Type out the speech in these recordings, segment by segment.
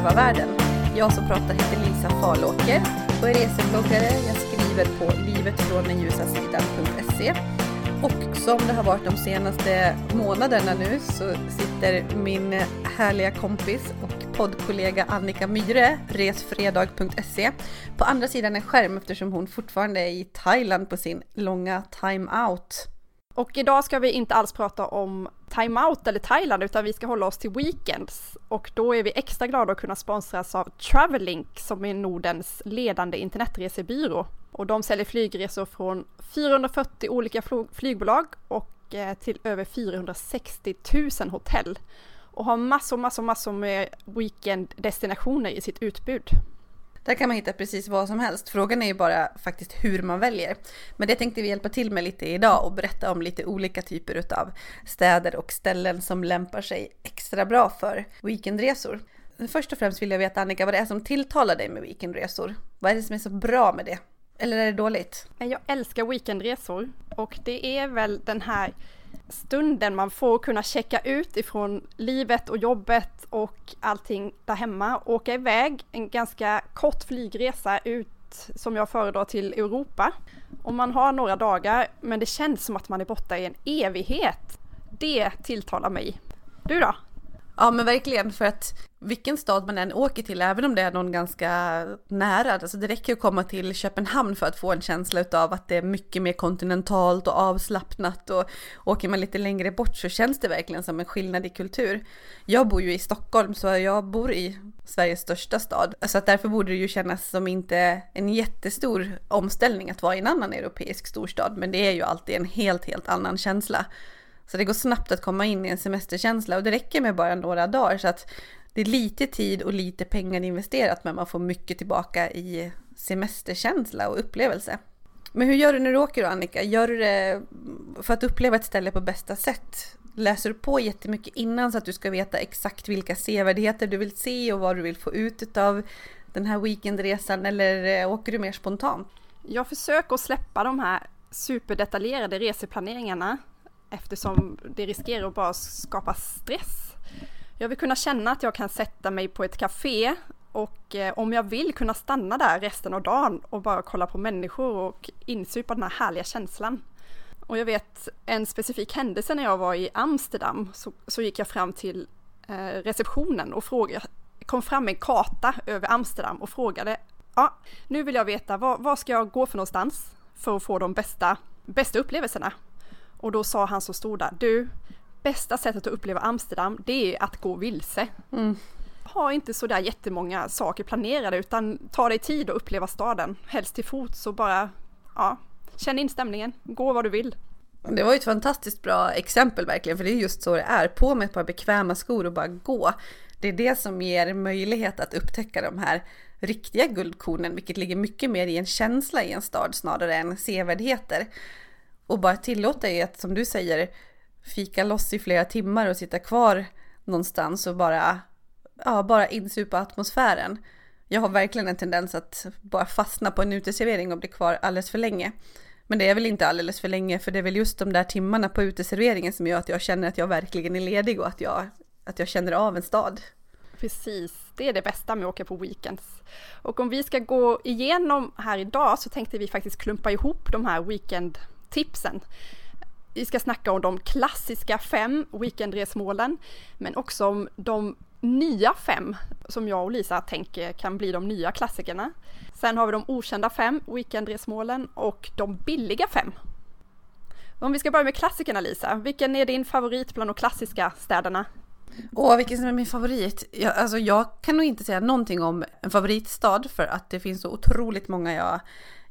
uppleva världen. Jag som pratar heter Lisa Farlåker och är resebloggare. Jag skriver på livetfråndenljusasidan.se och som det har varit de senaste månaderna nu så sitter min härliga kompis och poddkollega Annika Myhre, resfredag.se, på andra sidan en skärm eftersom hon fortfarande är i Thailand på sin långa time-out. Och idag ska vi inte alls prata om time-out eller Thailand utan vi ska hålla oss till weekends. Och då är vi extra glada att kunna sponsras av Travellink som är Nordens ledande internetresebyrå. Och de säljer flygresor från 440 olika flygbolag och eh, till över 460 000 hotell. Och har massor, massor, massor med weekenddestinationer i sitt utbud. Där kan man hitta precis vad som helst. Frågan är ju bara faktiskt hur man väljer. Men det tänkte vi hjälpa till med lite idag och berätta om lite olika typer av städer och ställen som lämpar sig extra bra för weekendresor. Först och främst vill jag veta Annika vad det är som tilltalar dig med weekendresor. Vad är det som är så bra med det? Eller är det dåligt? Jag älskar weekendresor och det är väl den här stunden man får kunna checka ut ifrån livet och jobbet och allting där hemma, åka iväg en ganska kort flygresa ut som jag föredrar till Europa. Och man har några dagar men det känns som att man är borta i en evighet. Det tilltalar mig. Du då? Ja men verkligen för att vilken stad man än åker till, även om det är någon ganska nära, alltså det räcker att komma till Köpenhamn för att få en känsla av att det är mycket mer kontinentalt och avslappnat och åker man lite längre bort så känns det verkligen som en skillnad i kultur. Jag bor ju i Stockholm så jag bor i Sveriges största stad, så att därför borde det ju kännas som inte en jättestor omställning att vara i en annan europeisk storstad, men det är ju alltid en helt, helt annan känsla. Så det går snabbt att komma in i en semesterkänsla och det räcker med bara några dagar så att det är lite tid och lite pengar investerat men man får mycket tillbaka i semesterkänsla och upplevelse. Men hur gör du när du åker då Annika? Gör du det för att uppleva ett ställe på bästa sätt? Läser du på jättemycket innan så att du ska veta exakt vilka sevärdheter du vill se och vad du vill få ut av den här weekendresan eller eh, åker du mer spontant? Jag försöker att släppa de här superdetaljerade reseplaneringarna eftersom det riskerar att bara skapa stress. Jag vill kunna känna att jag kan sätta mig på ett café och eh, om jag vill kunna stanna där resten av dagen och bara kolla på människor och insupa den här härliga känslan. Och jag vet en specifik händelse när jag var i Amsterdam så, så gick jag fram till eh, receptionen och frågade, kom fram med en karta över Amsterdam och frågade ja, nu vill jag veta var, var ska jag gå för någonstans för att få de bästa, bästa upplevelserna? Och då sa han som stod där, du, bästa sättet att uppleva Amsterdam, det är att gå vilse. Mm. Ha inte sådär jättemånga saker planerade utan ta dig tid att uppleva staden, helst till fots och bara, ja, känn in stämningen, gå vad du vill. Det var ju ett fantastiskt bra exempel verkligen, för det är just så det är. På med ett par bekväma skor och bara gå. Det är det som ger möjlighet att upptäcka de här riktiga guldkornen, vilket ligger mycket mer i en känsla i en stad snarare än sevärdheter och bara tillåta er att, som du säger, fika loss i flera timmar och sitta kvar någonstans och bara, ja, bara insupa atmosfären. Jag har verkligen en tendens att bara fastna på en uteservering och bli kvar alldeles för länge. Men det är väl inte alldeles för länge, för det är väl just de där timmarna på uteserveringen som gör att jag känner att jag verkligen är ledig och att jag, att jag känner av en stad. Precis, det är det bästa med att åka på weekends. Och om vi ska gå igenom här idag så tänkte vi faktiskt klumpa ihop de här weekend tipsen. Vi ska snacka om de klassiska fem weekendresmålen, men också om de nya fem som jag och Lisa tänker kan bli de nya klassikerna. Sen har vi de okända fem weekendresmålen och de billiga fem. Om vi ska börja med klassikerna Lisa, vilken är din favorit bland de klassiska städerna? Åh, vilken som är min favorit? Jag, alltså, jag kan nog inte säga någonting om en favoritstad för att det finns så otroligt många jag,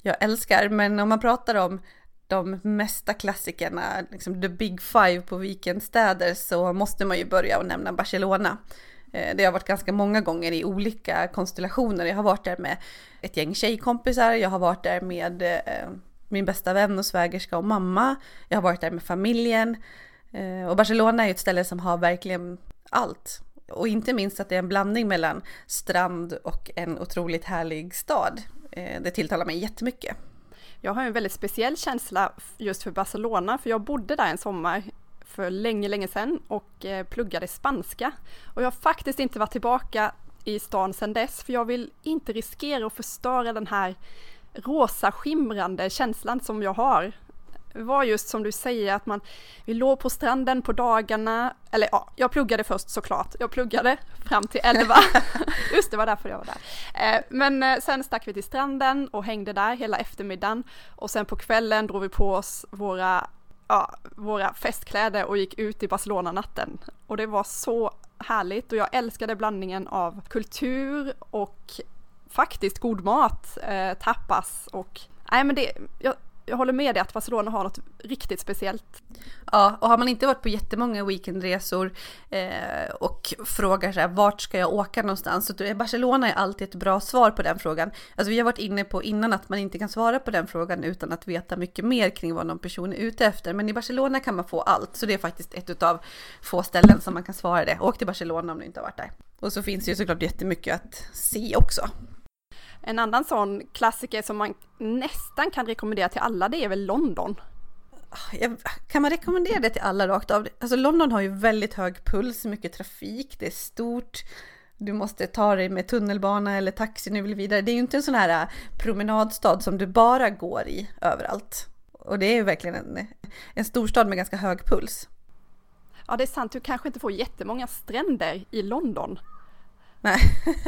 jag älskar. Men om man pratar om de mesta klassikerna, liksom the big five på weekendstäder, så måste man ju börja och nämna Barcelona. Eh, det har varit ganska många gånger i olika konstellationer. Jag har varit där med ett gäng tjejkompisar, jag har varit där med eh, min bästa vän och svägerska och mamma. Jag har varit där med familjen. Eh, och Barcelona är ett ställe som har verkligen allt. Och inte minst att det är en blandning mellan strand och en otroligt härlig stad. Det tilltalar mig jättemycket. Jag har en väldigt speciell känsla just för Barcelona, för jag bodde där en sommar för länge, länge sedan och eh, pluggade spanska. Och jag har faktiskt inte varit tillbaka i stan sedan dess, för jag vill inte riskera att förstöra den här rosa skimrande känslan som jag har. Var just som du säger att man, vi låg på stranden på dagarna, eller ja, jag pluggade först såklart, jag pluggade fram till 11. just det var därför jag var där. Eh, men eh, sen stack vi till stranden och hängde där hela eftermiddagen och sen på kvällen drog vi på oss våra ja, våra festkläder och gick ut i Barcelona-natten. Och det var så härligt och jag älskade blandningen av kultur och faktiskt god mat, eh, tapas och nej men det, jag, jag håller med dig att Barcelona har något riktigt speciellt. Ja, och har man inte varit på jättemånga weekendresor eh, och frågar så här, vart ska jag åka någonstans? Så är eh, Barcelona är alltid ett bra svar på den frågan. Alltså vi har varit inne på innan att man inte kan svara på den frågan utan att veta mycket mer kring vad någon person är ute efter. Men i Barcelona kan man få allt, så det är faktiskt ett av få ställen som man kan svara det. Åk till Barcelona om du inte har varit där. Och så finns det ju såklart jättemycket att se också. En annan sån klassiker som man nästan kan rekommendera till alla det är väl London. Kan man rekommendera det till alla rakt av? Alltså London har ju väldigt hög puls, mycket trafik, det är stort. Du måste ta dig med tunnelbana eller taxi nu vill vidare. Det är ju inte en sån här äh, promenadstad som du bara går i överallt. Och det är ju verkligen en, en storstad med ganska hög puls. Ja, det är sant. Du kanske inte får jättemånga stränder i London. Nej.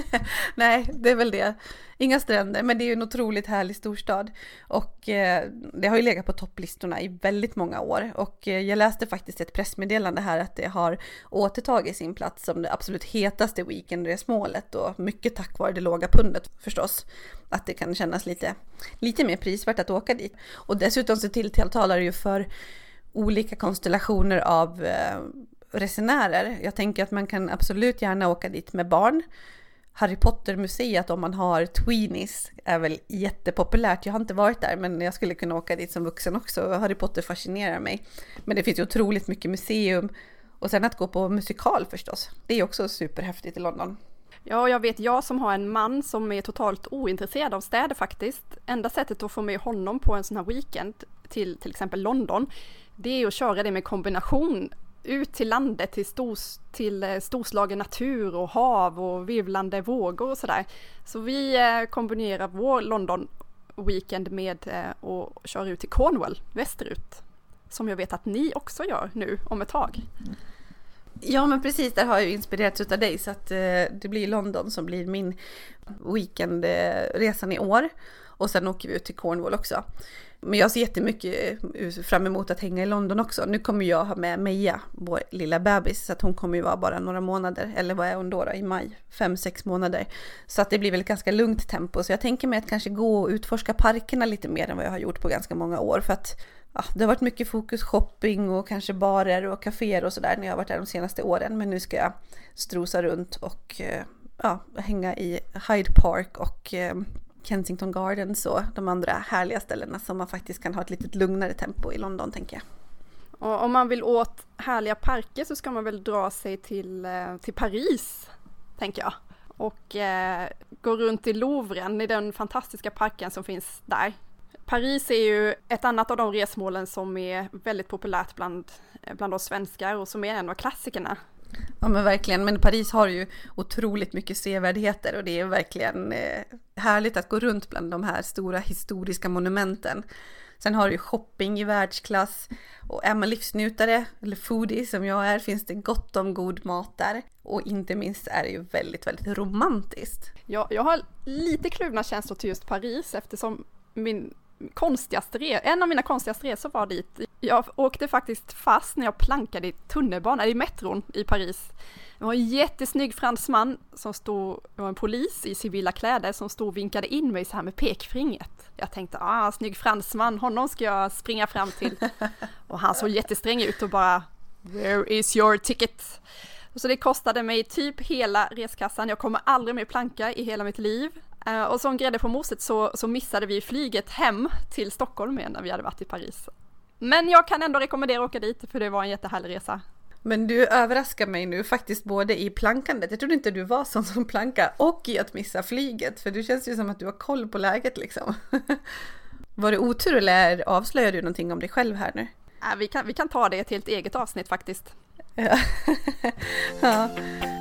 Nej, det är väl det. Inga stränder, men det är ju en otroligt härlig storstad. Och eh, det har ju legat på topplistorna i väldigt många år. Och eh, jag läste faktiskt ett pressmeddelande här att det har återtagit sin plats som det absolut hetaste weekendresmålet. Och mycket tack vare det låga pundet förstås. Att det kan kännas lite, lite mer prisvärt att åka dit. Och dessutom så tilltalar det ju för olika konstellationer av eh, resenärer. Jag tänker att man kan absolut gärna åka dit med barn. Harry Potter-museet om man har tweenies är väl jättepopulärt. Jag har inte varit där men jag skulle kunna åka dit som vuxen också. Harry Potter fascinerar mig. Men det finns ju otroligt mycket museum. Och sen att gå på musikal förstås. Det är också superhäftigt i London. Ja, jag vet jag som har en man som är totalt ointresserad av städer faktiskt. Enda sättet att få med honom på en sån här weekend till till exempel London, det är att köra det med kombination ut till landet, till, stors, till eh, storslagen natur och hav och virvlande vågor och sådär. Så vi eh, kombinerar vår London Weekend med eh, att köra ut till Cornwall västerut. Som jag vet att ni också gör nu om ett tag. Ja men precis, där har jag ju inspirerats av dig så att det blir London som blir min weekendresan i år. Och sen åker vi ut till Cornwall också. Men jag ser jättemycket eh, fram emot att hänga i London också. Nu kommer jag ha med Meja, vår lilla bebis, så att hon kommer ju vara bara några månader, eller vad är hon då, då i maj? Fem, sex månader. Så att det blir väl ett ganska lugnt tempo. Så jag tänker mig att kanske gå och utforska parkerna lite mer än vad jag har gjort på ganska många år. För att ja, det har varit mycket fokus shopping och kanske barer och kaféer och sådär när jag har varit där de senaste åren. Men nu ska jag strosa runt och eh, ja, hänga i Hyde Park och eh, Kensington Gardens och de andra härliga ställena som man faktiskt kan ha ett lite lugnare tempo i London tänker jag. Och om man vill åt härliga parker så ska man väl dra sig till, eh, till Paris, tänker jag. Och eh, gå runt i Louvren, i den fantastiska parken som finns där. Paris är ju ett annat av de resmålen som är väldigt populärt bland, eh, bland oss svenskar och som är en av klassikerna. Ja men verkligen, men Paris har ju otroligt mycket sevärdheter och det är verkligen eh, härligt att gå runt bland de här stora historiska monumenten. Sen har du ju shopping i världsklass och är man livsnjutare eller foodie som jag är finns det gott om god mat där. Och inte minst är det ju väldigt, väldigt romantiskt. Ja, jag har lite kluvna känslor till just Paris eftersom min konstigaste resa, en av mina konstigaste resor var dit. Jag åkte faktiskt fast när jag plankade i tunnelbanan, i metron i Paris. Det var en jättesnygg fransman som stod, det var en polis i civila kläder som stod och vinkade in mig så här med pekfingret. Jag tänkte, ah, snygg fransman, honom ska jag springa fram till. Och han såg jättesträng ut och bara, where is your ticket? Så det kostade mig typ hela reskassan, jag kommer aldrig mer planka i hela mitt liv. Uh, och som grädde på moset så, så missade vi flyget hem till Stockholm igen när vi hade varit i Paris. Men jag kan ändå rekommendera att åka dit för det var en jättehärlig resa. Men du överraskar mig nu faktiskt både i plankandet, jag trodde inte du var sån som planka, och i att missa flyget, för det känns ju som att du har koll på läget liksom. Var det otur eller avslöjar du någonting om dig själv här nu? Ja, vi, kan, vi kan ta det till ett eget avsnitt faktiskt. ja.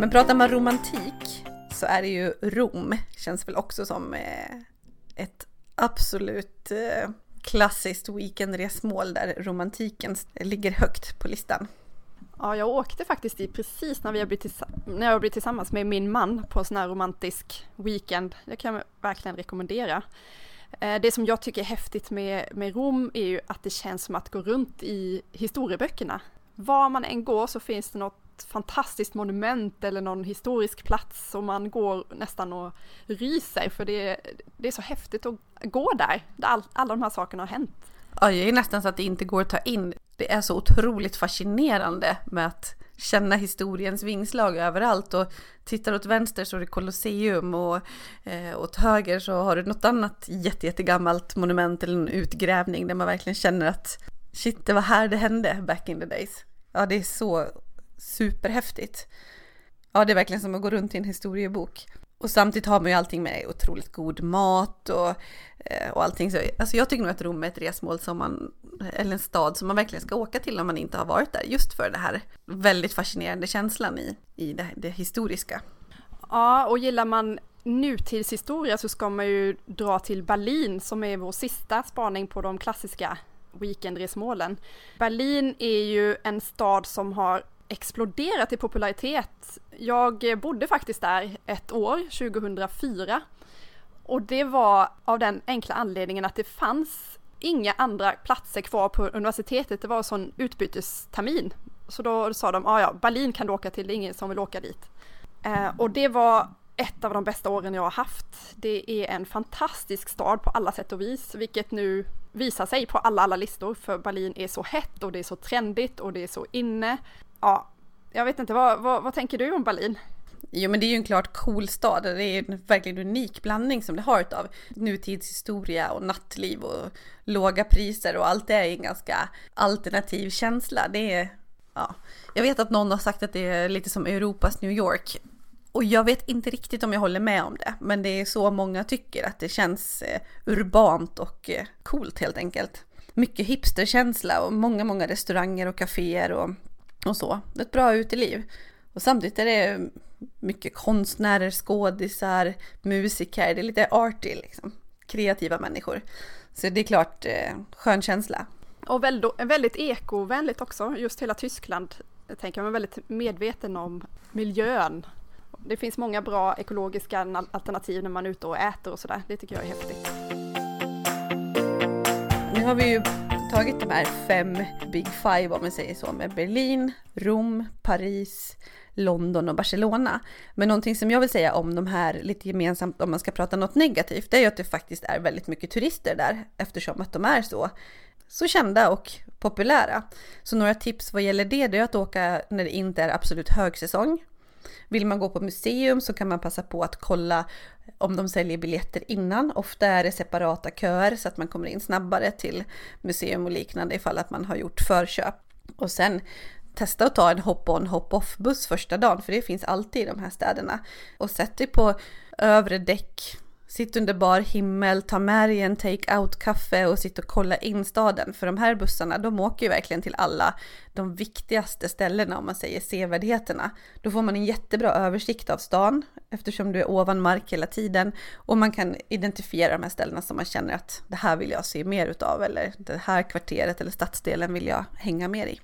Men pratar man romantik så är det ju Rom, känns väl också som eh, ett absolut eh, klassiskt weekendresmål där romantiken ligger högt på listan. Ja, jag åkte faktiskt dit precis när, vi har blivit när jag blivit tillsammans med min man på en sån här romantisk weekend. Det kan jag verkligen rekommendera. Eh, det som jag tycker är häftigt med, med Rom är ju att det känns som att gå runt i historieböckerna. Var man än går så finns det något fantastiskt monument eller någon historisk plats och man går nästan och ryser för det, det är så häftigt att gå där, där all, alla de här sakerna har hänt. Ja, det är nästan så att det inte går att ta in. Det är så otroligt fascinerande med att känna historiens vingslag överallt och tittar åt vänster så är det Colosseum och eh, åt höger så har du något annat jätte, jättegammalt monument eller en utgrävning där man verkligen känner att shit, det var här det hände back in the days. Ja, det är så superhäftigt. Ja, det är verkligen som att gå runt i en historiebok. Och samtidigt har man ju allting med otroligt god mat och, eh, och allting. Så, alltså jag tycker nog att Rom är ett resmål som man, eller en stad som man verkligen ska åka till om man inte har varit där. Just för det här väldigt fascinerande känslan i, i det, det historiska. Ja, och gillar man nutidshistoria så ska man ju dra till Berlin som är vår sista spaning på de klassiska weekendresmålen. Berlin är ju en stad som har exploderat i popularitet. Jag bodde faktiskt där ett år, 2004. Och det var av den enkla anledningen att det fanns inga andra platser kvar på universitetet. Det var en sån utbytestermin. Så då sa de, ja, ja, Berlin kan du åka till, det är ingen som vill åka dit. Eh, och det var ett av de bästa åren jag har haft. Det är en fantastisk stad på alla sätt och vis, vilket nu visar sig på alla, alla listor, för Berlin är så hett och det är så trendigt och det är så inne ja, jag vet inte, vad, vad, vad tänker du om Berlin? Jo men det är ju en klart cool stad. Det är en verkligen unik blandning som det har av nutidshistoria och nattliv och låga priser och allt det är en ganska alternativ känsla. Det är, ja. Jag vet att någon har sagt att det är lite som Europas New York. Och jag vet inte riktigt om jag håller med om det, men det är så många tycker att det känns eh, urbant och eh, coolt helt enkelt. Mycket hipsterkänsla och många, många restauranger och kaféer och och så. Ett bra uteliv. Och samtidigt är det mycket konstnärer, skådisar, musiker, det är lite arty liksom. Kreativa människor. Så det är klart eh, skön känsla. Och väldigt, väldigt ekovänligt också, just hela Tyskland. Jag tänker man är väldigt medveten om miljön. Det finns många bra ekologiska alternativ när man är ute och äter och sådär. Det tycker jag är häftigt. Nu har vi ju tagit de här fem Big Five om man säger så med Berlin, Rom, Paris, London och Barcelona. Men någonting som jag vill säga om de här lite gemensamt om man ska prata något negativt, det är ju att det faktiskt är väldigt mycket turister där eftersom att de är så, så kända och populära. Så några tips vad gäller det, det är att åka när det inte är absolut högsäsong. Vill man gå på museum så kan man passa på att kolla om de säljer biljetter innan. Ofta är det separata köer så att man kommer in snabbare till museum och liknande ifall att man har gjort förköp. Och sen testa att ta en hop-on hop-off buss första dagen för det finns alltid i de här städerna. Och sätt dig på övre däck Sitt under bar himmel, ta med dig en take-out-kaffe och sitt och kolla in staden. För de här bussarna, de åker ju verkligen till alla de viktigaste ställena om man säger sevärdheterna. Då får man en jättebra översikt av stan eftersom du är ovan mark hela tiden. Och man kan identifiera de här ställena som man känner att det här vill jag se mer utav eller det här kvarteret eller stadsdelen vill jag hänga mer i.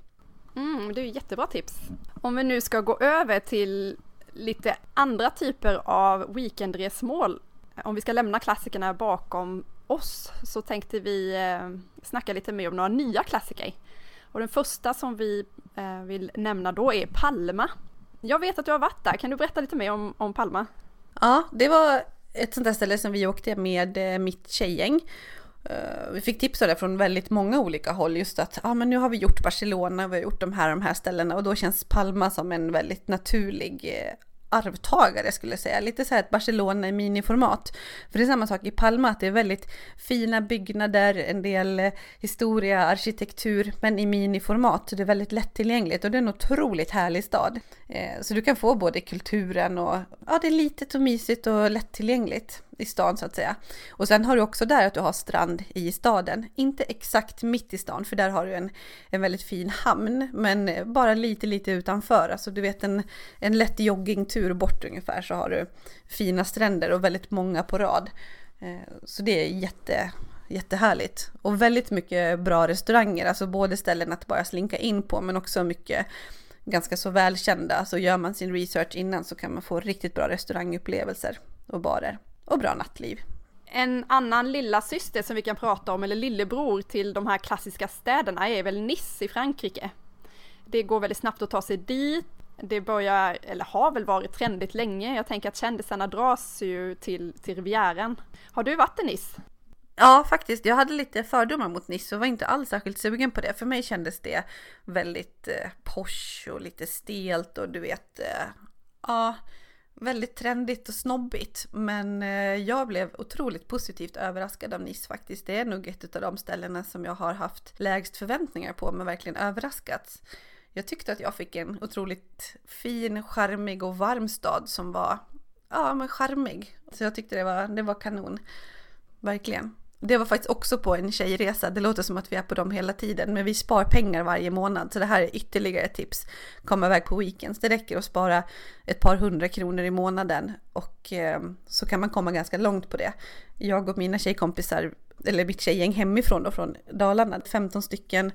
Mm, det är jättebra tips. Om vi nu ska gå över till lite andra typer av weekendresmål om vi ska lämna klassikerna bakom oss så tänkte vi eh, snacka lite mer om några nya klassiker. Och den första som vi eh, vill nämna då är Palma. Jag vet att du har varit där, kan du berätta lite mer om, om Palma? Ja, det var ett sånt där ställe som vi åkte med eh, mitt tjejgäng. Vi fick tips av det från väldigt många olika håll just att ah, men nu har vi gjort Barcelona, vi har gjort de här de här ställena och då känns Palma som en väldigt naturlig arvtagare skulle jag säga. Lite så här ett Barcelona i miniformat. För det är samma sak i Palma, att det är väldigt fina byggnader, en del eh, historia, arkitektur, men i miniformat. Så det är väldigt lättillgängligt och det är en otroligt härlig stad. Eh, så du kan få både kulturen och, ja det är litet och mysigt och lättillgängligt i stan så att säga. Och sen har du också där att du har strand i staden. Inte exakt mitt i stan för där har du en, en väldigt fin hamn. Men bara lite lite utanför. Alltså du vet en, en lätt joggingtur bort ungefär så har du fina stränder och väldigt många på rad. Eh, så det är jätte, jättehärligt. Och väldigt mycket bra restauranger, alltså både ställen att bara slinka in på men också mycket ganska så välkända. Så gör man sin research innan så kan man få riktigt bra restaurangupplevelser och barer och bra nattliv. En annan lilla syster som vi kan prata om, eller lillebror till de här klassiska städerna, är väl Nice i Frankrike. Det går väldigt snabbt att ta sig dit. Det börjar, eller har väl varit trendigt länge. Jag tänker att kändisarna dras ju till, till Rivieran. Har du varit i Nice? Ja, faktiskt. Jag hade lite fördomar mot Nice och var inte alls särskilt sugen på det. För mig kändes det väldigt eh, posh och lite stelt och du vet, eh, ja, väldigt trendigt och snobbigt. Men eh, jag blev otroligt positivt överraskad av Nice faktiskt. Det är nog ett av de ställena som jag har haft lägst förväntningar på, men verkligen överraskats. Jag tyckte att jag fick en otroligt fin, charmig och varm stad som var, ja men charmig. Så jag tyckte det var, det var kanon. Verkligen. Det var faktiskt också på en tjejresa. Det låter som att vi är på dem hela tiden, men vi spar pengar varje månad. Så det här är ytterligare ett tips. Komma iväg på weekends. Det räcker att spara ett par hundra kronor i månaden och eh, så kan man komma ganska långt på det. Jag och mina tjejkompisar, eller mitt tjejgäng hemifrån då från Dalarna, 15 stycken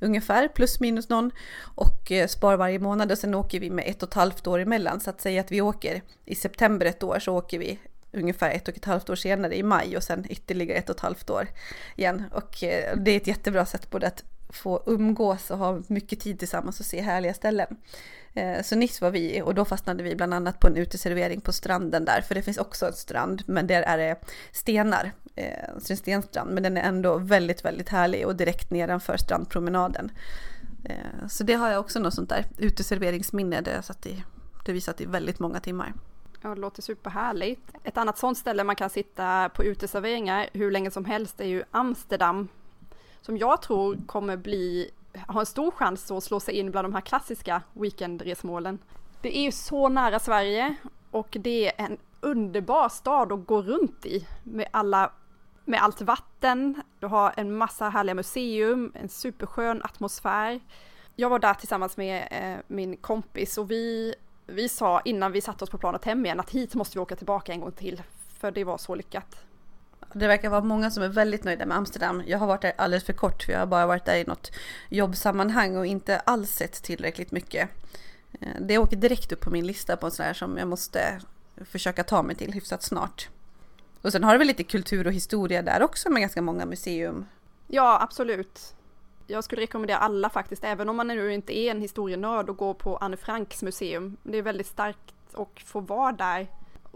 ungefär, plus minus någon, och eh, spar varje månad och sen åker vi med ett och ett halvt år emellan. Så att säga att vi åker i september ett år så åker vi ungefär ett och ett halvt år senare i maj och sen ytterligare ett och ett halvt år igen. Och eh, det är ett jättebra sätt både att få umgås och ha mycket tid tillsammans och se härliga ställen. Eh, så nyss var vi och då fastnade vi bland annat på en uteservering på stranden där, för det finns också en strand, men där är det stenar. Eh, så det är en stenstrand, men den är ändå väldigt, väldigt härlig och direkt nedanför strandpromenaden. Så det har jag också något sånt där uteserveringsminne där jag satt i, det vi satt i väldigt många timmar. Ja, det låter superhärligt. Ett annat sånt ställe man kan sitta på uteserveringar hur länge som helst är ju Amsterdam. Som jag tror kommer bli, ha en stor chans att slå sig in bland de här klassiska weekendresmålen. Det är ju så nära Sverige och det är en underbar stad att gå runt i med alla med allt vatten, du har en massa härliga museum, en superskön atmosfär. Jag var där tillsammans med eh, min kompis och vi vi sa innan vi satte oss på planet hem igen att hit måste vi åka tillbaka en gång till. För det var så lyckat. Det verkar vara många som är väldigt nöjda med Amsterdam. Jag har varit där alldeles för kort för jag har bara varit där i något jobbsammanhang och inte alls sett tillräckligt mycket. Eh, det åker direkt upp på min lista på en sån här som jag måste försöka ta mig till hyfsat snart. Och sen har det väl lite kultur och historia där också med ganska många museum. Ja, absolut jag skulle rekommendera alla faktiskt, även om man nu inte är en historienörd och går på Anne Franks museum. Det är väldigt starkt att få vara där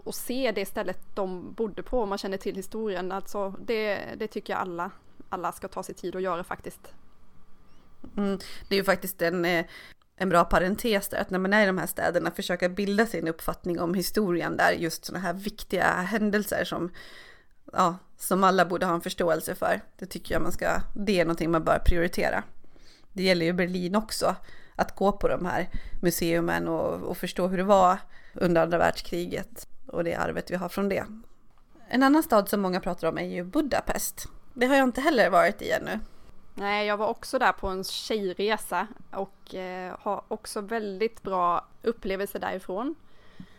och se det stället de bodde på om man känner till historien. Alltså det, det tycker jag alla, alla ska ta sig tid att göra faktiskt. Mm, det är ju faktiskt en, eh, en bra parentes där, att när man är i de här städerna försöka bilda sin uppfattning om historien där, just sådana här viktiga händelser som ja, som alla borde ha en förståelse för. Det tycker jag man ska, det är någonting man bör prioritera. Det gäller ju Berlin också, att gå på de här museumen och, och förstå hur det var under andra världskriget och det arvet vi har från det. En annan stad som många pratar om är ju Budapest. Det har jag inte heller varit i ännu. Nej, jag var också där på en tjejresa och eh, har också väldigt bra upplevelser därifrån.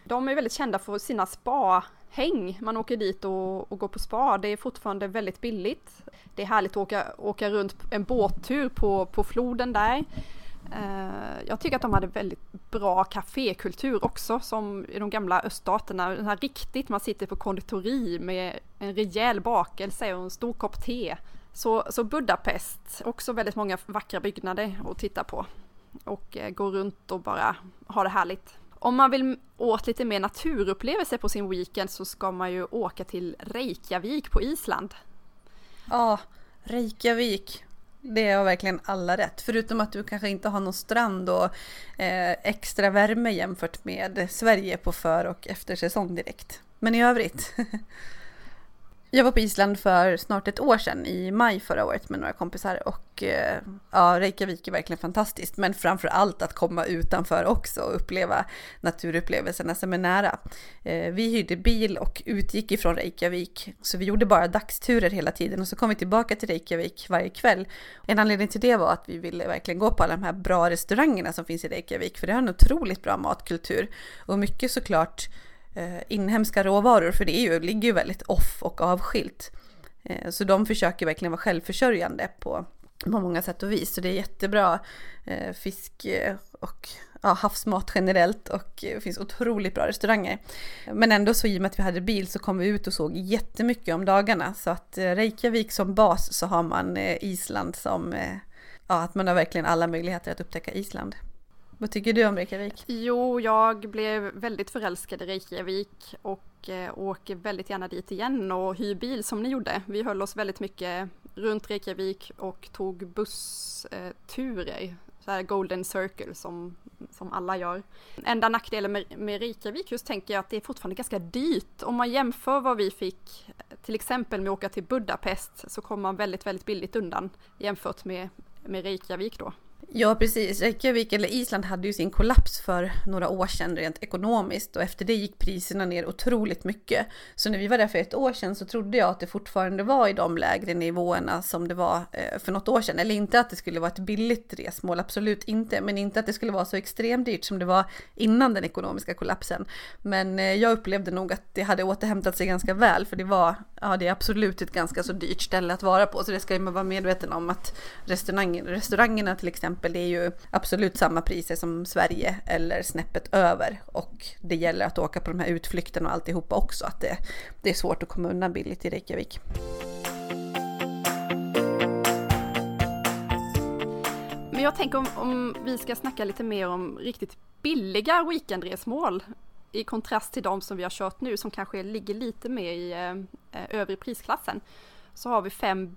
De är väldigt kända för sina spa häng, Man åker dit och, och, går på spa. Det är fortfarande väldigt billigt. Det är härligt att åka, åka runt en båttur på, på floden där. Uh, jag tycker att de hade väldigt bra kafékultur också som i de gamla öststaterna. Den här riktigt, man sitter på konditori med en rejäl bakelse och en stor kopp te. Så, så Budapest, också väldigt många vackra byggnader att titta på. Och uh, gå runt och bara ha det härligt. Om man vill åt lite mer naturupplevelser på sin weekend så ska man ju åka till Reykjavik på Island. Ja, Reykjavik. Det har verkligen alla rätt. Förutom att du kanske inte har någon strand och eh, extra värme jämfört med Sverige på för och eftersäsong direkt. Men i övrigt. Jag var på Island för snart ett år sedan, i maj förra året med några kompisar och eh, ja, Reykjavik är verkligen fantastiskt. Men framför allt att komma utanför också och uppleva naturupplevelserna som är nära. Eh, vi hyrde bil och utgick ifrån Reykjavik, så vi gjorde bara dagsturer hela tiden och så kom vi tillbaka till Reykjavik varje kväll. En anledning till det var att vi ville verkligen gå på alla de här bra restaurangerna som finns i Reykjavik, för det har en otroligt bra matkultur och mycket såklart Eh, inhemska råvaror, för det är ju, ligger ju väldigt off och avskilt. Eh, så de försöker verkligen vara självförsörjande på, på många sätt och vis. Så det är jättebra eh, fisk och ja, havsmat generellt och det finns otroligt bra restauranger. Men ändå så i och med att vi hade bil så kom vi ut och såg jättemycket om dagarna. Så att Reykjavik som bas så har man Island som, ja att man har verkligen alla möjligheter att upptäcka Island. Vad tycker du om Reykjavik? Jo, jag blev väldigt förälskad i Reykjavik och eh, åker väldigt gärna dit igen och hyr bil som ni gjorde. Vi höll oss väldigt mycket runt Reykjavik och tog bussturer, eh, så här Golden Circle som, som alla gör. Enda nackdelen med, med Reykjavik just tänker jag att det är fortfarande ganska dyrt. Om man jämför vad vi fick eh, till exempel med att åka till Budapest så kommer man väldigt, väldigt billigt undan jämfört med, med Reykjavik då. Ja, precis. Reykjavik eller Island hade ju sin kollaps för några år sedan rent ekonomiskt och efter det gick priserna ner otroligt mycket. Så när vi var där för ett år sedan så trodde jag att det fortfarande var i de lägre nivåerna som det var eh, för något år sedan. Eller inte att det skulle vara ett billigt resmål, absolut inte. Men inte att det skulle vara så extremt dyrt som det var innan den ekonomiska kollapsen. Men eh, jag upplevde nog att det hade återhämtat sig ganska väl för det var, ja det är absolut ett ganska så dyrt ställe att vara på. Så det ska man vara medveten om att restaurangerna till exempel exempel, det är ju absolut samma priser som Sverige eller snäppet över. Och det gäller att åka på de här utflykterna och alltihopa också, att det, det är svårt att komma undan billigt i Reykjavik. Men jag tänker om, om vi ska snacka lite mer om riktigt billiga weekendresmål i kontrast till de som vi har kört nu som kanske ligger lite mer i eh, övre prisklassen. Så har vi fem,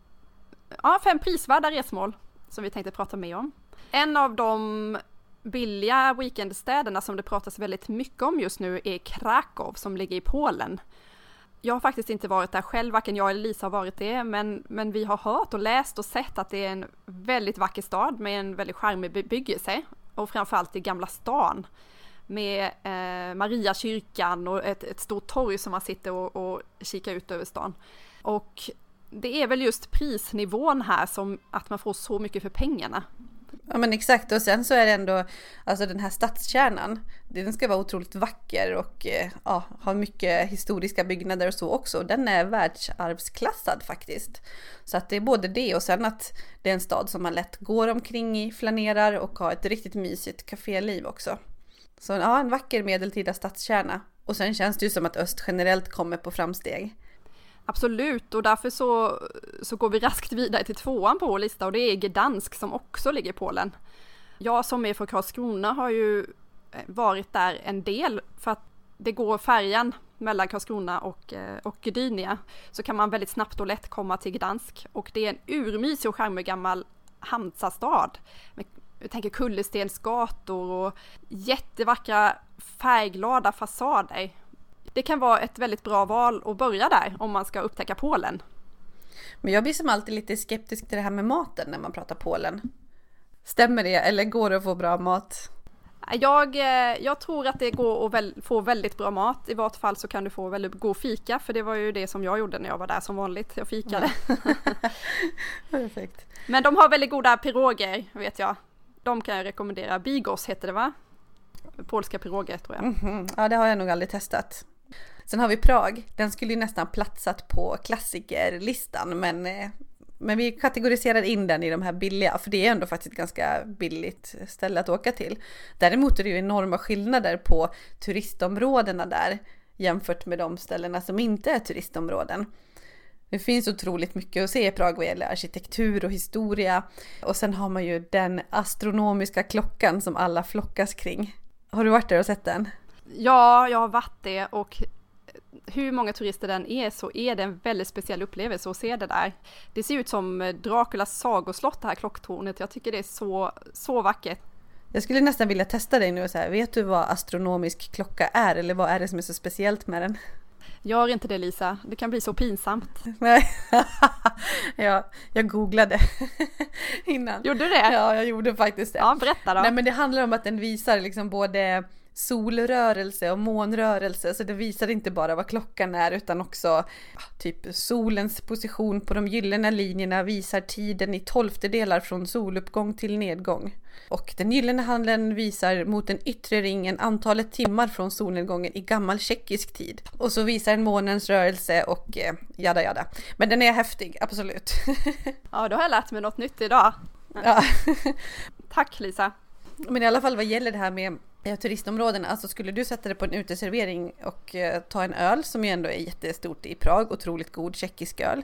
ja, fem prisvärda resmål som vi tänkte prata mer om. En av de billiga weekendstäderna som det pratas väldigt mycket om just nu är Krakow som ligger i Polen. Jag har faktiskt inte varit där själv, varken jag eller Lisa har varit det, men, men vi har hört och läst och sett att det är en väldigt vacker stad med en väldigt charmig bebyggelse och framförallt i Gamla stan med eh, Mariakyrkan och ett, ett stort torg som man sitter och, och kikar ut över stan. Och det är väl just prisnivån här som att man får så mycket för pengarna. Ja men exakt och sen så är det ändå, alltså den här stadskärnan, den ska vara otroligt vacker och eh, ja, ha mycket historiska byggnader och så också. Den är världsarvsklassad faktiskt. Så att det är både det och sen att det är en stad som man lätt går omkring i, flanerar och har ett riktigt mysigt kaféliv också. Så ja, en vacker medeltida stadskärna. Och sen känns det ju som att öst generellt kommer på framsteg. Absolut, och därför så, så går vi raskt vidare till tvåan på vår lista och det är Gdansk som också ligger i Polen. Jag som är från Karlskrona har ju eh, varit där en del för att det går färjan mellan Karlskrona och, eh, och Gdynia så kan man väldigt snabbt och lätt komma till Gdansk och det är en urmysig och charmig gammal Hamsastad. Jag tänker kullerstensgator och jättevackra färgglada fasader det kan vara ett väldigt bra val att börja där om man ska upptäcka Polen. Men jag blir som alltid lite skeptisk till det här med maten när man pratar Polen. Stämmer det eller går det att få bra mat? Jag, eh, jag tror att det går att väl, få väldigt bra mat. I vart fall så kan du få väldigt god fika, för det var ju det som jag gjorde när jag var där som vanligt. Jag fikade. Perfekt. Men de har väldigt goda piroger, vet jag. De kan jag rekommendera. Bigos heter det va? Polska piroger tror jag. Mm -hmm. Ja, det har jag nog aldrig testat. Sen har vi Prag. Den skulle ju nästan platsat på klassikerlistan, men, eh, men vi kategoriserar in den i de här billiga, för det är ändå faktiskt ett ganska billigt ställe att åka till. Däremot är det ju enorma skillnader på turistområdena där jämfört med de ställena som inte är turistområden. Det finns otroligt mycket att se i Prag vad gäller arkitektur och historia. Och sen har man ju den astronomiska klockan som alla flockas kring. Har du varit där och sett den? Ja, jag har varit det och hur många turister den är så är det en väldigt speciell upplevelse att se det där. Det ser ut som Draculas sagoslott det här klocktornet. Jag tycker det är så, så vackert. Jag skulle nästan vilja testa dig nu och säga, vet du vad astronomisk klocka är eller vad är det som är så speciellt med den? Gör inte det Lisa, det kan bli så pinsamt. Nej, ja, jag googlade innan. Gjorde du det? Ja, jag gjorde faktiskt det. Ja, berätta då. Nej, men det handlar om att den visar liksom både solrörelse och månrörelse, så det visar inte bara vad klockan är utan också ah, typ solens position på de gyllene linjerna visar tiden i tolftedelar från soluppgång till nedgång. Och den gyllene handeln visar mot den yttre ringen antalet timmar från solnedgången i gammal tjeckisk tid. Och så visar den månens rörelse och eh, jada jada. Men den är häftig, absolut. ja, då har jag lärt mig något nytt idag. Ja. Tack Lisa. Men i alla fall vad gäller det här med eh, turistområdena, alltså skulle du sätta dig på en uteservering och eh, ta en öl som ju ändå är jättestort i Prag, otroligt god tjeckisk öl.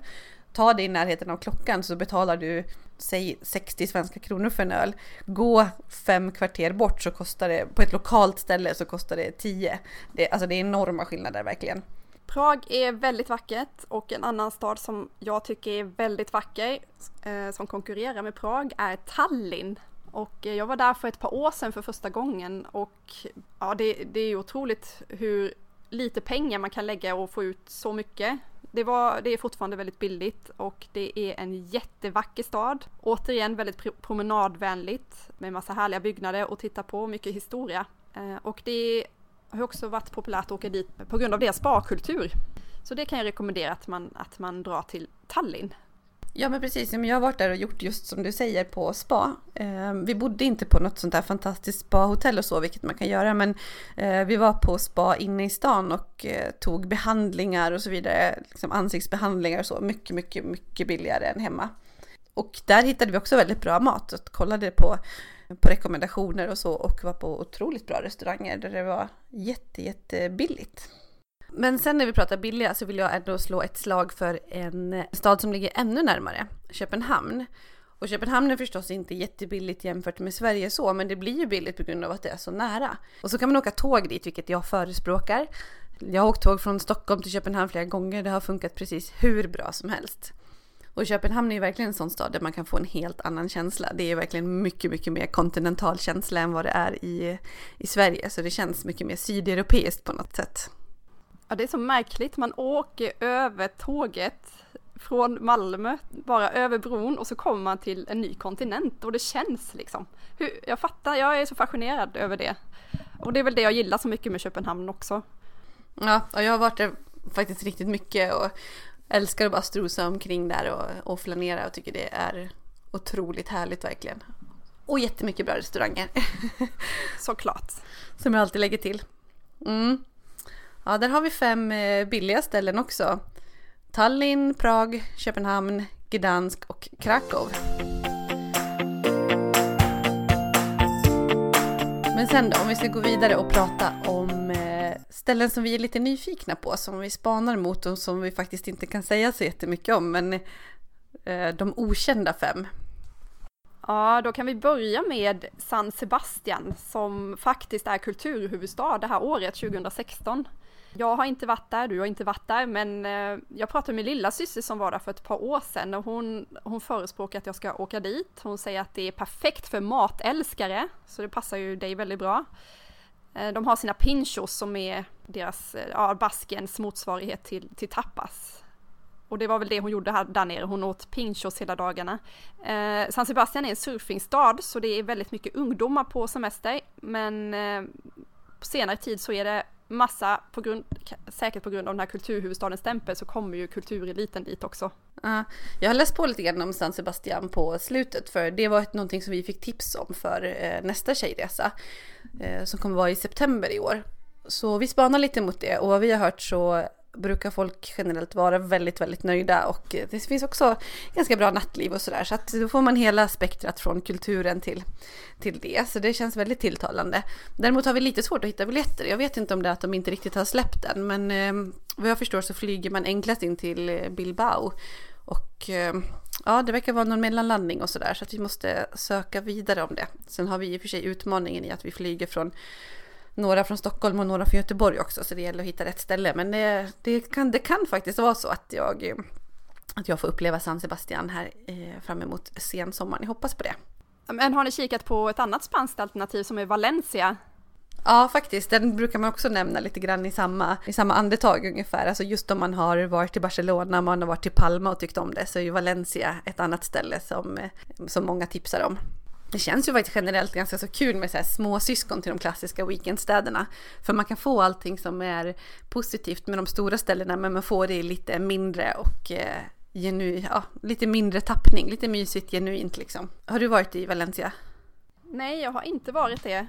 Ta det i närheten av klockan så betalar du, säg 60 svenska kronor för en öl. Gå fem kvarter bort så kostar det, på ett lokalt ställe så kostar det 10. Det, alltså det är enorma skillnader verkligen. Prag är väldigt vackert och en annan stad som jag tycker är väldigt vacker eh, som konkurrerar med Prag är Tallinn. Och eh, jag var där för ett par år sedan för första gången och ja, det, det är otroligt hur lite pengar man kan lägga och få ut så mycket. Det, var, det är fortfarande väldigt billigt och det är en jättevacker stad. Återigen väldigt promenadvänligt med massa härliga byggnader och titta på, mycket historia. Eh, och det har också varit populärt att åka dit på grund av deras sparkultur. Så det kan jag rekommendera att man, att man drar till Tallinn Ja men precis, jag har varit där och gjort just som du säger på spa. Eh, vi bodde inte på något sånt där fantastiskt spahotell och så, vilket man kan göra, men eh, vi var på spa inne i stan och eh, tog behandlingar och så vidare, liksom ansiktsbehandlingar och så, mycket, mycket, mycket billigare än hemma. Och där hittade vi också väldigt bra mat och kollade på, på rekommendationer och så och var på otroligt bra restauranger där det var jätte, jättebilligt. Men sen när vi pratar billiga så vill jag ändå slå ett slag för en stad som ligger ännu närmare, Köpenhamn. Och Köpenhamn är förstås inte jättebilligt jämfört med Sverige så, men det blir ju billigt på grund av att det är så nära. Och så kan man åka tåg dit, vilket jag förespråkar. Jag har åkt tåg från Stockholm till Köpenhamn flera gånger, det har funkat precis hur bra som helst. Och Köpenhamn är ju verkligen en sån stad där man kan få en helt annan känsla. Det är verkligen mycket, mycket mer kontinental känsla än vad det är i, i Sverige. Så det känns mycket mer sydeuropeiskt på något sätt. Ja, det är så märkligt. Man åker över tåget från Malmö, bara över bron och så kommer man till en ny kontinent och det känns liksom. Hur, jag fattar, jag är så fascinerad över det. Och det är väl det jag gillar så mycket med Köpenhamn också. Ja, och jag har varit där faktiskt riktigt mycket och älskar att bara strosa omkring där och, och flanera och tycker det är otroligt härligt verkligen. Och jättemycket bra restauranger. Såklart. Som jag alltid lägger till. Mm. Ja, där har vi fem eh, billiga ställen också. Tallinn, Prag, Köpenhamn, Gdansk och Krakow. Men sen då, om vi ska gå vidare och prata om eh, ställen som vi är lite nyfikna på, som vi spanar mot och som vi faktiskt inte kan säga så jättemycket om, men eh, de okända fem. Ja, då kan vi börja med San Sebastian som faktiskt är kulturhuvudstad det här året, 2016. Jag har inte varit där, du har inte varit där, men eh, jag pratade med lilla syster som var där för ett par år sedan och hon, hon förespråkar att jag ska åka dit. Hon säger att det är perfekt för matälskare, så det passar ju dig väldigt bra. Eh, de har sina pinchos som är deras, eh, ja, Baskens motsvarighet till, till tapas. Och det var väl det hon gjorde här där nere, hon åt pinchos hela dagarna. Eh, San Sebastian är en surfingstad så det är väldigt mycket ungdomar på semester men eh, på senare tid så är det massa, på grund, säkert på grund av den här kulturhuvudstadens stämpel så kommer ju kultureliten dit också. Uh, jag har läst på lite grann om San Sebastian på slutet för det var ett, någonting som vi fick tips om för uh, nästa tjejresa uh, som kommer vara i september i år. Så vi spanar lite mot det och vad vi har hört så brukar folk generellt vara väldigt, väldigt nöjda och det finns också ganska bra nattliv och sådär så att då får man hela spektrat från kulturen till, till det så det känns väldigt tilltalande. Däremot har vi lite svårt att hitta biljetter. Jag vet inte om det är att de inte riktigt har släppt den men eh, vad jag förstår så flyger man enklast in till eh, Bilbao och eh, ja, det verkar vara någon mellanlandning och sådär så att vi måste söka vidare om det. Sen har vi i och för sig utmaningen i att vi flyger från några från Stockholm och några från Göteborg också, så det gäller att hitta rätt ställe. Men det, det, kan, det kan faktiskt vara så att jag, att jag får uppleva San Sebastian här eh, fram emot sensommaren. Jag hoppas på det. Men har ni kikat på ett annat spanskt alternativ som är Valencia? Ja, faktiskt. Den brukar man också nämna lite grann i samma, i samma andetag ungefär. Alltså just om man har varit i Barcelona, man har varit i Palma och tyckt om det, så är ju Valencia ett annat ställe som, som många tipsar om. Det känns ju faktiskt generellt ganska så kul med så här små syskon till de klassiska weekendstäderna. För man kan få allting som är positivt med de stora ställena, men man får det lite mindre och eh, genu, ja, lite mindre tappning, lite mysigt, genuint liksom. Har du varit i Valencia? Nej, jag har inte varit det.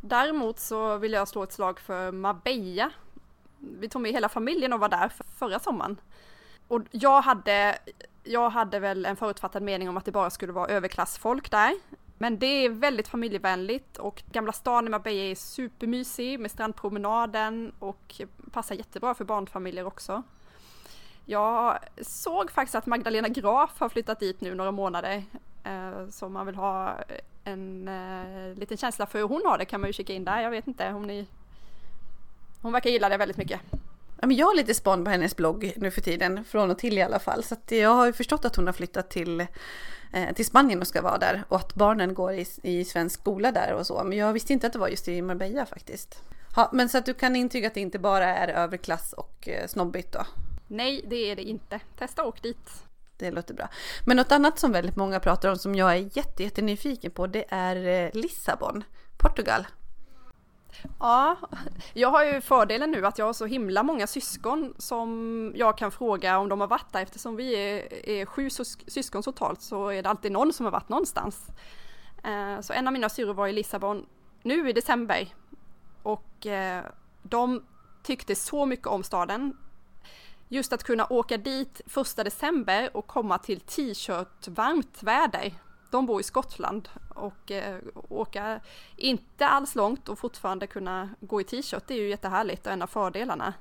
Däremot så vill jag slå ett slag för Marbella. Vi tog med hela familjen och var där förra sommaren. Och jag hade, jag hade väl en förutfattad mening om att det bara skulle vara överklassfolk där. Men det är väldigt familjevänligt och Gamla stan i Marbella är supermysig med strandpromenaden och passar jättebra för barnfamiljer också. Jag såg faktiskt att Magdalena Graf har flyttat dit nu några månader. Eh, så om man vill ha en eh, liten känsla för hur hon har det kan man ju kika in där. Jag vet inte hon, är... Hon verkar gilla det väldigt mycket. Ja, men jag har lite span på hennes blogg nu för tiden, från och till i alla fall. Så jag har ju förstått att hon har flyttat till, eh, till Spanien och ska vara där. Och att barnen går i, i svensk skola där och så. Men jag visste inte att det var just i Marbella faktiskt. Ha, men så att du kan intyga att det inte bara är överklass och eh, snobbigt då? Nej, det är det inte. Testa åk dit. Det låter bra. Men något annat som väldigt många pratar om som jag är jätte, jättenyfiken på det är eh, Lissabon, Portugal. Ja, jag har ju fördelen nu att jag har så himla många syskon som jag kan fråga om de har varit där eftersom vi är, är sju syskon totalt så är det alltid någon som har varit någonstans. Eh, så en av mina syrror var i Lissabon nu i december och eh, de tyckte så mycket om staden just att kunna åka dit första december och komma till t-shirt varmt väder. De bor i Skottland och eh, åka inte alls långt och fortfarande kunna gå i t-shirt, det är ju jättehärligt och en av fördelarna.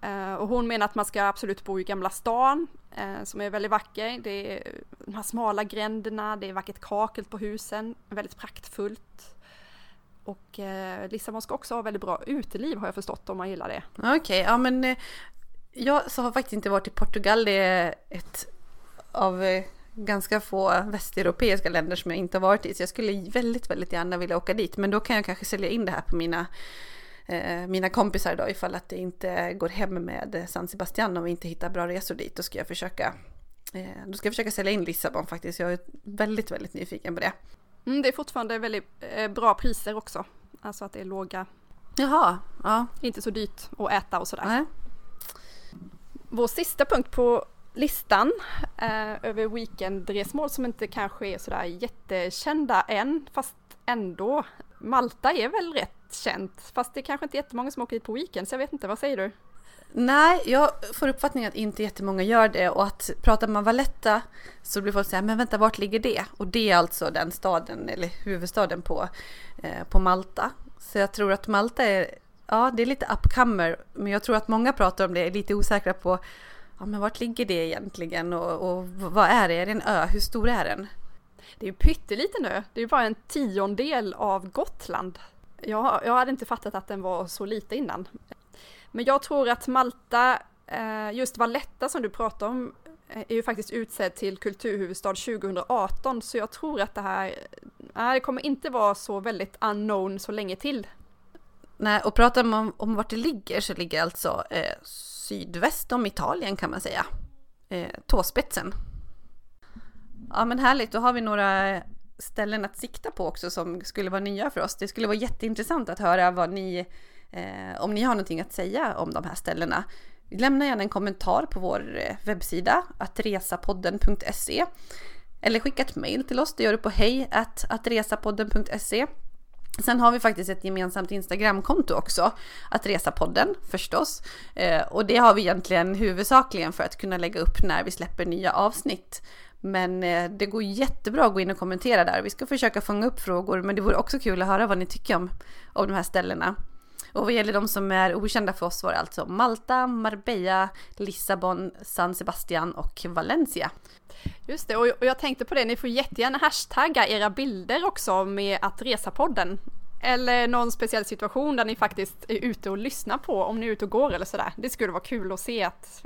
Eh, och hon menar att man ska absolut bo i Gamla stan eh, som är väldigt vacker. Det är de här smala gränderna, det är vackert kakel på husen, väldigt praktfullt. Och eh, Lissabon ska också ha väldigt bra uteliv har jag förstått om man gillar det. Okej, okay, ja men eh, jag så har faktiskt inte varit i Portugal. Det är ett av eh, ganska få västeuropeiska länder som jag inte har varit i. Så jag skulle väldigt, väldigt gärna vilja åka dit. Men då kan jag kanske sälja in det här på mina, eh, mina kompisar då ifall att det inte går hem med San Sebastian och vi inte hittar bra resor dit. Då ska jag försöka, eh, då ska jag försöka sälja in Lissabon faktiskt. Jag är väldigt, väldigt nyfiken på det. Mm, det är fortfarande väldigt eh, bra priser också. Alltså att det är låga. Jaha, ja. Inte så dyrt att äta och sådär. Nej. Vår sista punkt på listan eh, över weekendresmål som inte kanske är sådär jättekända än, fast ändå. Malta är väl rätt känt, fast det är kanske inte jättemånga som åker dit på weekend, så jag vet inte, vad säger du? Nej, jag får uppfattningen att inte jättemånga gör det och att pratar man Valletta så blir folk säga men vänta, vart ligger det? Och det är alltså den staden, eller huvudstaden på, eh, på Malta. Så jag tror att Malta är ja, det är lite upcomer, men jag tror att många pratar om det, är lite osäkra på ja, men vart ligger det egentligen och, och vad är det? Är det en ö? Hur stor är den? Det är ju pytteliten ö, det är ju bara en tiondel av Gotland. Jag, jag hade inte fattat att den var så lite innan. Men jag tror att Malta, eh, just Valletta som du pratar om, eh, är ju faktiskt utsedd till kulturhuvudstad 2018, så jag tror att det här, det kommer inte vara så väldigt unknown så länge till Nej, och pratar man om, om vart det ligger så ligger alltså eh, sydväst om Italien kan man säga. Eh, tåspetsen. Ja men härligt, då har vi några ställen att sikta på också som skulle vara nya för oss. Det skulle vara jätteintressant att höra vad ni, eh, om ni har någonting att säga om de här ställena. Lämna gärna en kommentar på vår eh, webbsida, attresapodden.se eller skicka ett mail till oss, det gör du på hej attresapodden.se Sen har vi faktiskt ett gemensamt Instagramkonto också, att resa-podden förstås. Eh, och det har vi egentligen huvudsakligen för att kunna lägga upp när vi släpper nya avsnitt. Men eh, det går jättebra att gå in och kommentera där. Vi ska försöka fånga upp frågor, men det vore också kul att höra vad ni tycker om, om de här ställena. Och vad gäller de som är okända för oss var det alltså Malta, Marbella, Lissabon, San Sebastian och Valencia. Just det, och jag tänkte på det, ni får jättegärna hashtagga era bilder också med att resa podden eller någon speciell situation där ni faktiskt är ute och lyssnar på, om ni är ute och går eller sådär. Det skulle vara kul att se att,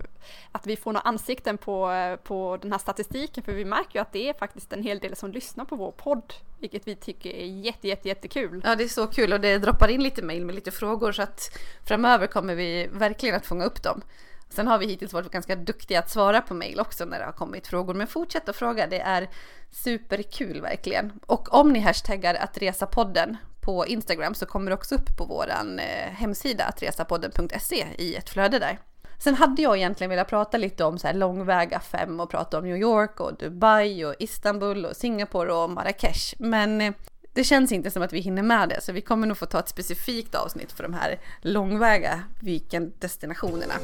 att vi får några ansikten på, på den här statistiken, för vi märker ju att det är faktiskt en hel del som lyssnar på vår podd, vilket vi tycker är jätte, jätte, jättekul. Ja, det är så kul och det droppar in lite mail med lite frågor så att framöver kommer vi verkligen att fånga upp dem. Sen har vi hittills varit ganska duktiga att svara på mejl också när det har kommit frågor. Men fortsätt att fråga, det är superkul verkligen. Och om ni hashtaggar att resa podden på Instagram så kommer det också upp på vår eh, hemsida attresapodden.se i ett flöde där. Sen hade jag egentligen velat prata lite om så här långväga fem och prata om New York och Dubai och Istanbul och Singapore och Marrakesh. Men eh, det känns inte som att vi hinner med det, så vi kommer nog få ta ett specifikt avsnitt för de här långväga weekenddestinationerna.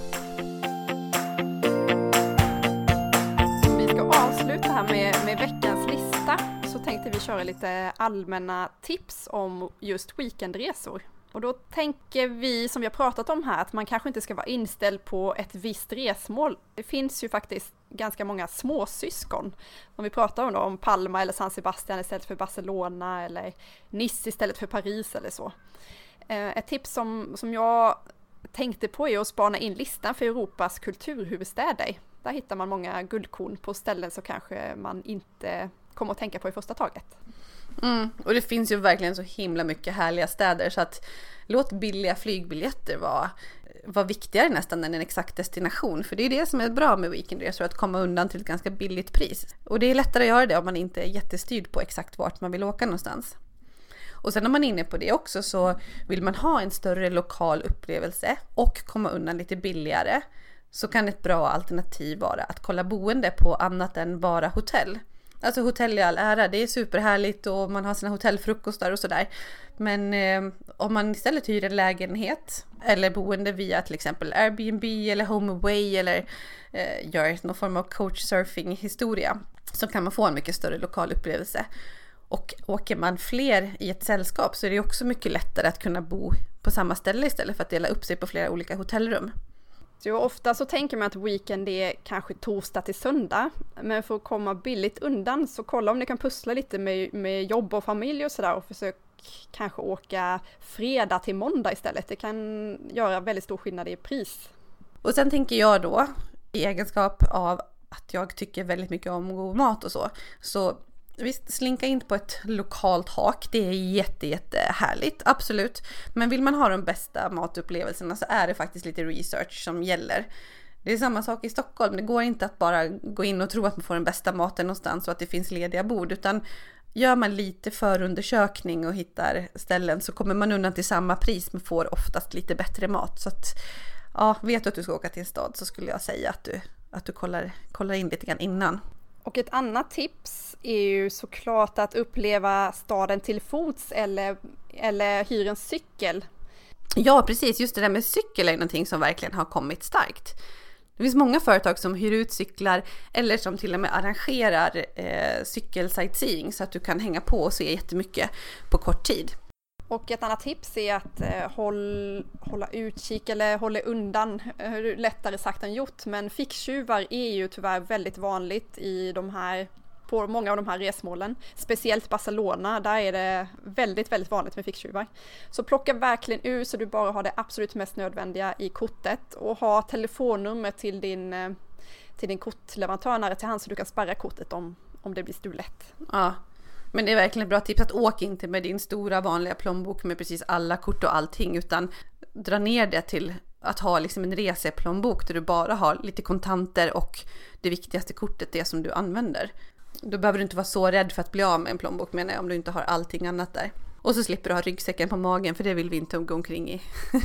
Vi ska avsluta här med, med veckans detta så tänkte vi köra lite allmänna tips om just weekendresor. Och då tänker vi, som vi har pratat om här, att man kanske inte ska vara inställd på ett visst resmål. Det finns ju faktiskt ganska många småsyskon. Om vi pratar om, då, om Palma eller San Sebastian istället för Barcelona eller Nice istället för Paris eller så. Eh, ett tips som, som jag tänkte på är att spana in listan för Europas kulturhuvudstäder. Där hittar man många guldkorn på ställen som kanske man inte kom att tänka på i första taget. Mm, och det finns ju verkligen så himla mycket härliga städer så att låt billiga flygbiljetter vara, vara viktigare nästan än en exakt destination. För det är det som är bra med weekendresor, att komma undan till ett ganska billigt pris. Och det är lättare att göra det om man inte är jättestyrd på exakt vart man vill åka någonstans. Och sen om man är inne på det också så vill man ha en större lokal upplevelse och komma undan lite billigare så kan ett bra alternativ vara att kolla boende på annat än bara hotell. Alltså hotell i all ära, det är superhärligt och man har sina hotellfrukostar och sådär. Men eh, om man istället hyr en lägenhet eller boende via till exempel Airbnb eller HomeAway eller eh, gör någon form av coachsurfing historia så kan man få en mycket större lokal upplevelse. Och åker man fler i ett sällskap så är det också mycket lättare att kunna bo på samma ställe istället för att dela upp sig på flera olika hotellrum. Jo, ofta så tänker man att weekend är kanske torsdag till söndag, men för att komma billigt undan så kolla om ni kan pussla lite med, med jobb och familj och sådär och försök kanske åka fredag till måndag istället. Det kan göra väldigt stor skillnad i pris. Och sen tänker jag då, i egenskap av att jag tycker väldigt mycket om god mat och så, så Visst, slinka in på ett lokalt hak, det är jätte, jätte härligt, absolut. Men vill man ha de bästa matupplevelserna så är det faktiskt lite research som gäller. Det är samma sak i Stockholm, det går inte att bara gå in och tro att man får den bästa maten någonstans och att det finns lediga bord, utan gör man lite förundersökning och hittar ställen så kommer man undan till samma pris men får oftast lite bättre mat. Så att, ja, vet du att du ska åka till en stad så skulle jag säga att du, att du kollar, kollar in lite grann innan. Och ett annat tips är ju såklart att uppleva staden till fots eller, eller hyra en cykel. Ja, precis. Just det där med cykel är någonting som verkligen har kommit starkt. Det finns många företag som hyr ut cyklar eller som till och med arrangerar eh, cykelsightseeing så att du kan hänga på och se jättemycket på kort tid. Och ett annat tips är att eh, håll, hålla utkik eller hålla undan, eh, lättare sagt än gjort, men ficktjuvar är ju tyvärr väldigt vanligt i de här på många av de här resmålen. Speciellt Barcelona, där är det väldigt, väldigt vanligt med ficktjuvar. Så plocka verkligen ur så du bara har det absolut mest nödvändiga i kortet och ha telefonnummer till din, eh, till din kortleverantör nära till hand så du kan spärra kortet om, om det blir stulet. Ja, men det är verkligen ett bra tips att åk inte med din stora vanliga plånbok med precis alla kort och allting utan dra ner det till att ha liksom en reseplånbok där du bara har lite kontanter och det viktigaste kortet, det som du använder. Då behöver du inte vara så rädd för att bli av med en plånbok menar jag om du inte har allting annat där. Och så slipper du ha ryggsäcken på magen för det vill vi inte gå omkring i.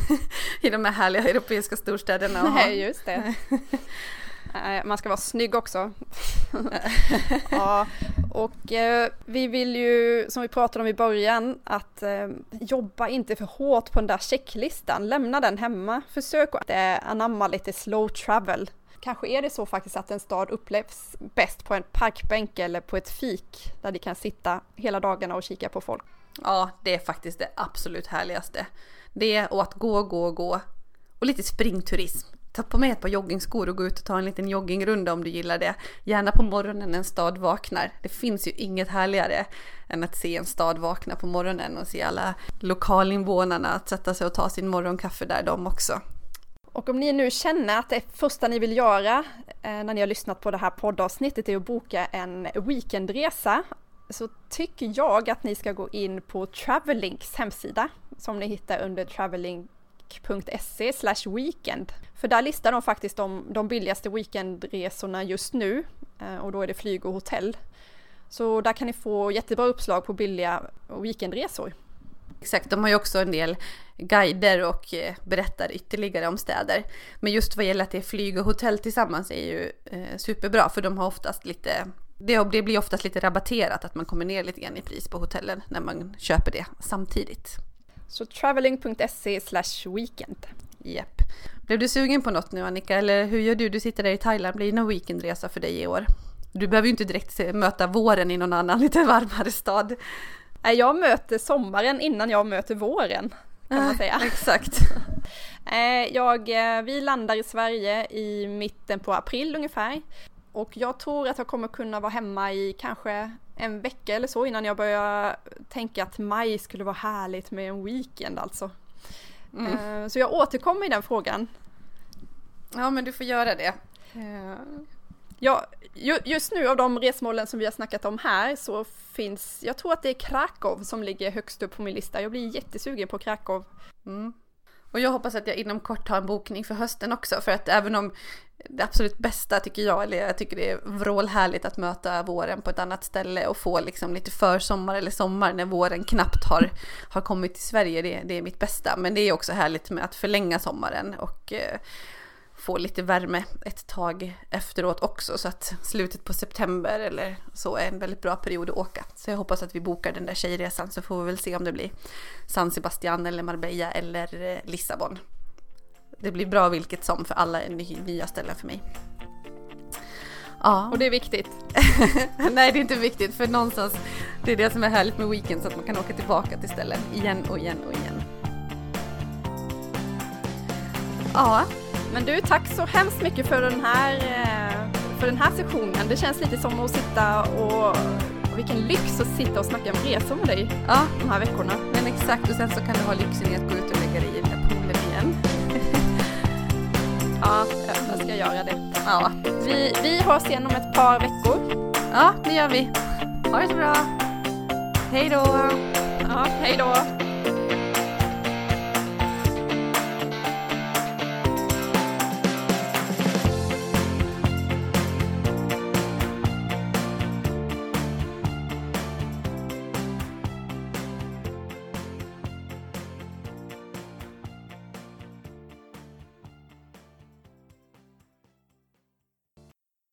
I de här härliga europeiska storstäderna. Nej, just det. Man ska vara snygg också. ja, och eh, vi vill ju, som vi pratade om i början, att eh, jobba inte för hårt på den där checklistan. Lämna den hemma. Försök att eh, anamma lite slow travel. Kanske är det så faktiskt att en stad upplevs bäst på en parkbänk eller på ett fik där de kan sitta hela dagarna och kika på folk. Ja, det är faktiskt det absolut härligaste. Det och att gå, gå, gå och lite springturism Ta på med ett par joggingskor och gå ut och ta en liten joggingrunda om du gillar det. Gärna på morgonen när en stad vaknar. Det finns ju inget härligare än att se en stad vakna på morgonen och se alla lokalinvånarna att sätta sig och ta sin morgonkaffe där de också. Och om ni nu känner att det första ni vill göra eh, när ni har lyssnat på det här poddavsnittet är att boka en weekendresa så tycker jag att ni ska gå in på Travelinks hemsida som ni hittar under travelink.se weekend. För där listar de faktiskt de, de billigaste weekendresorna just nu eh, och då är det flyg och hotell. Så där kan ni få jättebra uppslag på billiga weekendresor. Exakt, de har ju också en del guider och eh, berättar ytterligare om städer. Men just vad gäller att det är flyg och hotell tillsammans är ju eh, superbra för de har oftast lite det blir oftast lite rabatterat att man kommer ner lite grann i pris på hotellen när man köper det samtidigt. Så traveling.se weekend. Japp. Blev du sugen på något nu Annika eller hur gör du? Du sitter där i Thailand, blir det någon weekendresa för dig i år? Du behöver ju inte direkt möta våren i någon annan lite varmare stad. Jag möter sommaren innan jag möter våren kan man säga. Exakt. Eh, jag, eh, vi landar i Sverige i mitten på april ungefär. Och jag tror att jag kommer kunna vara hemma i kanske en vecka eller så innan jag börjar tänka att maj skulle vara härligt med en weekend alltså. Mm. Eh, så jag återkommer i den frågan. Ja men du får göra det. Ja, just nu av de resmålen som vi har snackat om här så finns, jag tror att det är Krakow som ligger högst upp på min lista. Jag blir jättesugen på Krakow. Mm. Och jag hoppas att jag inom kort har en bokning för hösten också, för att även om det absolut bästa tycker jag, eller jag tycker det är vrålhärligt att möta våren på ett annat ställe och få liksom lite försommar eller sommar när våren knappt har, har kommit till Sverige, det, det är mitt bästa. Men det är också härligt med att förlänga sommaren och eh, få lite värme ett tag efteråt också så att slutet på september eller så är en väldigt bra period att åka. Så jag hoppas att vi bokar den där tjejresan så får vi väl se om det blir San Sebastian eller Marbella eller eh, Lissabon. Det blir bra vilket som för alla är nya ställen för mig. Ja. Och det är viktigt? Nej, det är inte viktigt för någonstans, det är det som är härligt med weekend så att man kan åka tillbaka till ställen igen och igen och igen. Ja, men du, tack så hemskt mycket för den här, eh, för den här sessionen. Det känns lite som att sitta och vilken lyx att sitta och snacka om resor med dig ja. de här veckorna. Men exakt, och sen så kan du ha lyxen i att gå ut och lägga dig i ja, jag ska göra det. Ja. Vi, vi hörs igen om ett par veckor. Ja, det gör vi. Ha det så bra. Hej då! Ja, hej då!